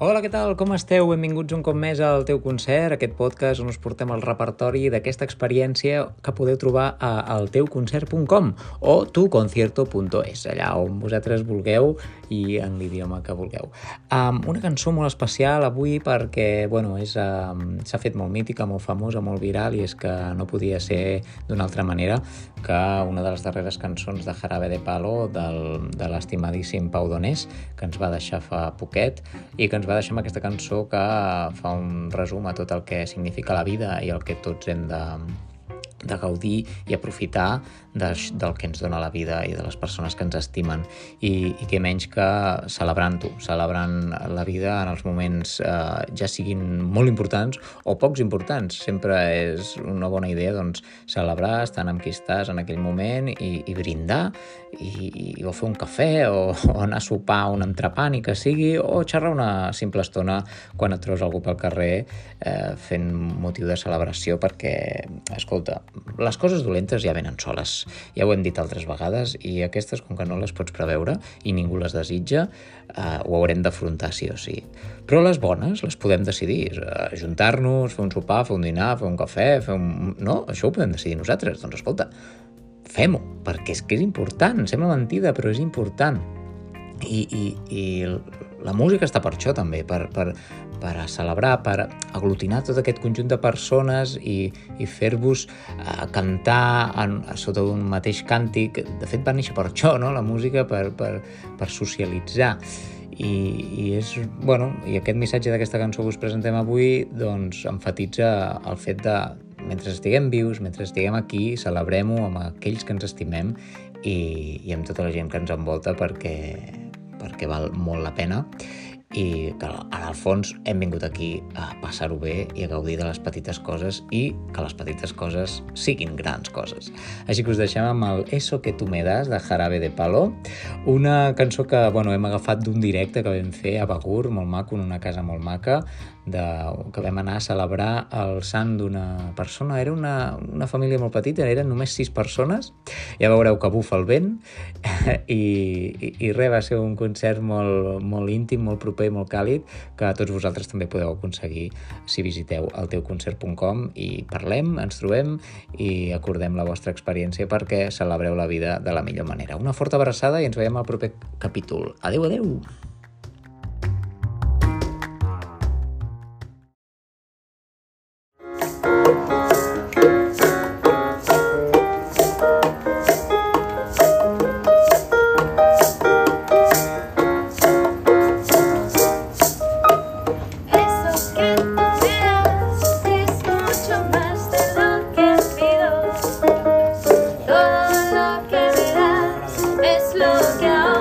Hola, què tal? Com esteu? Benvinguts un cop més al teu concert, aquest podcast on us portem el repertori d'aquesta experiència que podeu trobar a alteuconcert.com o tuconcierto.es, allà on vosaltres vulgueu i en l'idioma que vulgueu. Um, una cançó molt especial avui perquè, bueno, és um, s'ha fet molt mítica, molt famosa, molt viral i és que no podia ser d'una altra manera que una de les darreres cançons de Jarabe de Palo del, de l'estimadíssim Pau Donés, que ens va deixar fa poquet i que ens va deixar amb aquesta cançó que fa un resum a tot el que significa la vida i el que tots hem de, de gaudir i aprofitar de, del que ens dona la vida i de les persones que ens estimen i, i que menys que celebrant-ho, celebrant la vida en els moments eh, ja siguin molt importants o pocs importants. Sempre és una bona idea doncs, celebrar, estar amb qui estàs en aquell moment i, i brindar i, i, o fer un cafè o, o anar a sopar un entrepà ni que sigui o xerrar una simple estona quan et trobes algú pel carrer eh, fent motiu de celebració perquè, escolta, les coses dolentes ja venen soles ja ho hem dit altres vegades, i aquestes, com que no les pots preveure i ningú les desitja, eh, ho haurem d'afrontar sí o sí. Però les bones les podem decidir, ajuntar-nos, fer un sopar, fer un dinar, fer un cafè, fer un... No, això ho podem decidir nosaltres. Doncs escolta, fem-ho, perquè és que és important, sembla mentida, però és important. I, i, i la música està per això també, per, per, per celebrar, per aglutinar tot aquest conjunt de persones i, i fer-vos uh, cantar en, sota un mateix càntic. De fet, va néixer per això, no?, la música, per, per, per socialitzar. I, i és, bueno, i aquest missatge d'aquesta cançó que us presentem avui doncs enfatitza el fet de mentre estiguem vius, mentre estiguem aquí, celebrem-ho amb aquells que ens estimem i, i amb tota la gent que ens envolta perquè, perquè val molt la pena i que en el fons hem vingut aquí a passar-ho bé i a gaudir de les petites coses i que les petites coses siguin grans coses. Així que us deixem amb el Eso que tu me das de Jarabe de Palo, una cançó que bueno, hem agafat d'un directe que vam fer a Begur, molt maco, en una casa molt maca, de, que vam anar a celebrar el sant d'una persona. Era una, una família molt petita, eren només sis persones. Ja veureu que bufa el vent i, i, i res, va ser un concert molt, molt íntim, molt proper, molt càlid, que tots vosaltres també podeu aconseguir si visiteu el teuconcert.com i parlem, ens trobem i acordem la vostra experiència perquè celebreu la vida de la millor manera. Una forta abraçada i ens veiem al proper capítol. Adeu, adeu! Lo que